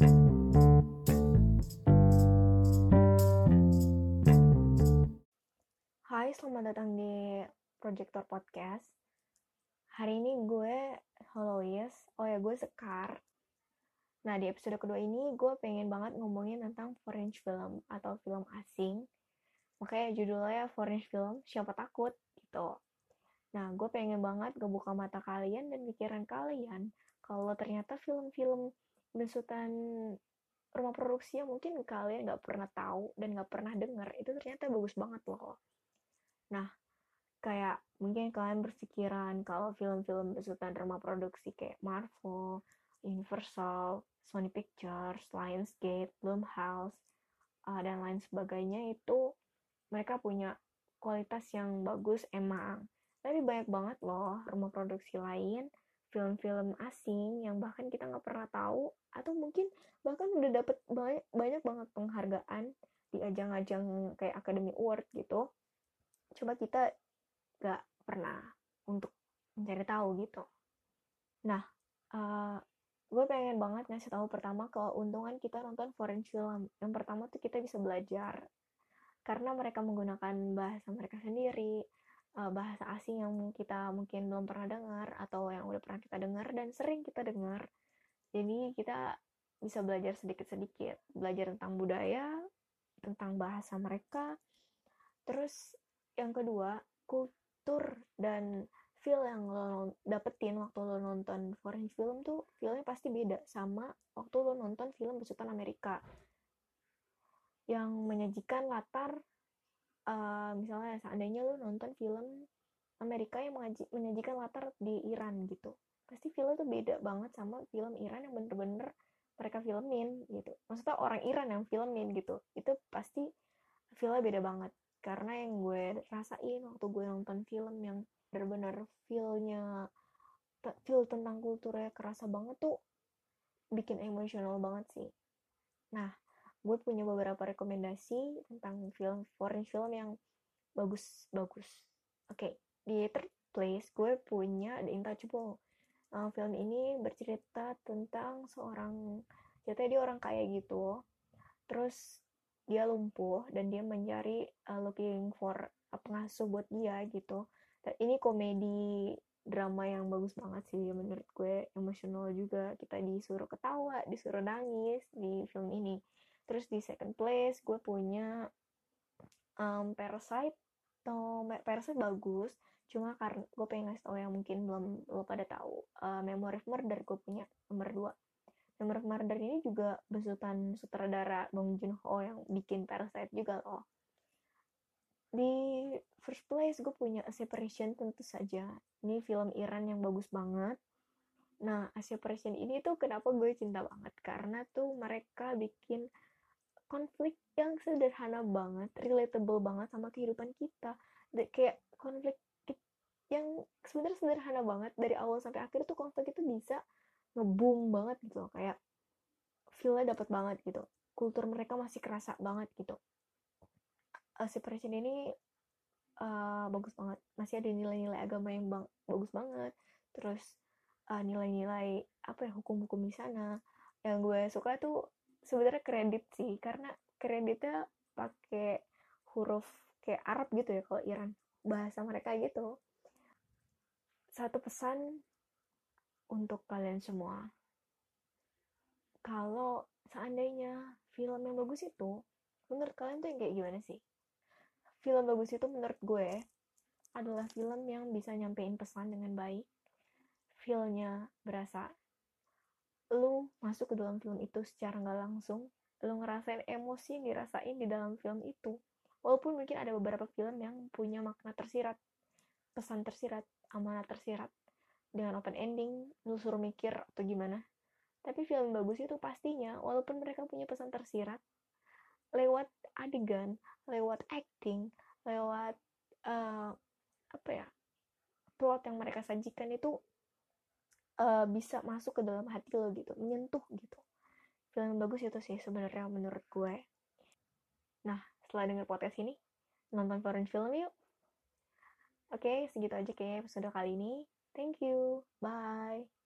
Hai, selamat datang di Projector Podcast. Hari ini gue Halo Yes, oh ya gue Sekar. Nah, di episode kedua ini gue pengen banget ngomongin tentang foreign film atau film asing. Makanya judulnya foreign film, siapa takut gitu. Nah, gue pengen banget ngebuka mata kalian dan pikiran kalian kalau ternyata film-film besutan rumah produksi yang mungkin kalian gak pernah tahu dan gak pernah denger itu ternyata bagus banget loh Nah, kayak mungkin kalian berpikiran kalau film-film besutan rumah produksi kayak Marvel, Universal, Sony Pictures, Lionsgate, Blumhouse, uh, dan lain sebagainya itu mereka punya kualitas yang bagus emang. Tapi banyak banget loh rumah produksi lain, film-film asing yang bahkan kita nggak pernah tahu atau mungkin bahkan udah dapet banyak, banyak banget penghargaan di ajang-ajang kayak Academy Award gitu coba kita gak pernah untuk mencari tahu gitu. Nah, uh, gue pengen banget ngasih tahu pertama keuntungan kita nonton foreign film. Yang pertama tuh kita bisa belajar karena mereka menggunakan bahasa mereka sendiri, uh, bahasa asing yang kita mungkin belum pernah dengar atau yang udah pernah kita dengar dan sering kita dengar. Jadi kita bisa belajar sedikit-sedikit, belajar tentang budaya, tentang bahasa mereka, terus yang kedua kultur dan feel yang lo dapetin waktu lo nonton foreign film tuh feelnya pasti beda sama waktu lo nonton film besutan Amerika. Yang menyajikan latar uh, misalnya seandainya lo nonton film Amerika yang menyajikan latar di Iran gitu pasti feelnya tuh beda banget sama film Iran yang bener-bener mereka filmin gitu. Maksudnya orang Iran yang filmin gitu itu pasti feelnya beda banget. Karena yang gue rasain waktu gue nonton film yang bener-bener feelnya feel tentang kulturnya kerasa banget tuh bikin emosional banget sih. Nah gue punya beberapa rekomendasi tentang film foreign film yang bagus-bagus oke okay. di third place gue punya The Intouchable. Uh, film ini bercerita tentang seorang ceritanya dia orang kaya gitu. Terus dia lumpuh dan dia mencari uh, looking for pengasuh buat dia gitu. Ini komedi drama yang bagus banget sih menurut gue. Emosional juga. Kita disuruh ketawa disuruh nangis di film ini terus di second place gue punya um, Parasite atau Parasite bagus cuma karena gue pengen ngasih tau yang mungkin belum lo pada tahu uh, Memory of Murder gue punya nomor 2 Nomor Murder ini juga besutan sutradara Bong Joon-ho yang bikin Parasite juga loh. Di first place gue punya A Separation tentu saja. Ini film Iran yang bagus banget. Nah, A Separation ini tuh kenapa gue cinta banget? Karena tuh mereka bikin konflik yang sederhana banget, relatable banget sama kehidupan kita. De kayak konflik yang sebenarnya sederhana banget dari awal sampai akhir tuh konflik itu bisa ngeboom banget gitu loh kayak feelnya dapat banget gitu. Kultur mereka masih kerasa banget gitu. Uh, separation ini uh, bagus banget. Masih ada nilai-nilai agama yang bang bagus banget. Terus nilai nilai-nilai apa ya hukum-hukum di sana. Yang gue suka tuh sebenarnya kredit sih karena kreditnya pakai huruf kayak Arab gitu ya kalau Iran bahasa mereka gitu satu pesan untuk kalian semua. Kalau seandainya film yang bagus itu, menurut kalian tuh yang kayak gimana sih? Film bagus itu menurut gue adalah film yang bisa nyampein pesan dengan baik. Feelnya berasa. Lu masuk ke dalam film itu secara nggak langsung, lu ngerasain emosi yang dirasain di dalam film itu. Walaupun mungkin ada beberapa film yang punya makna tersirat, pesan tersirat, amanat tersirat dengan open ending lu suruh mikir atau gimana tapi film bagus itu pastinya walaupun mereka punya pesan tersirat lewat adegan lewat acting lewat uh, apa ya plot yang mereka sajikan itu uh, bisa masuk ke dalam hati lo gitu menyentuh gitu film bagus itu sih sebenarnya menurut gue nah setelah denger podcast ini nonton foreign film yuk oke segitu aja kayak episode kali ini Thank you. Bye.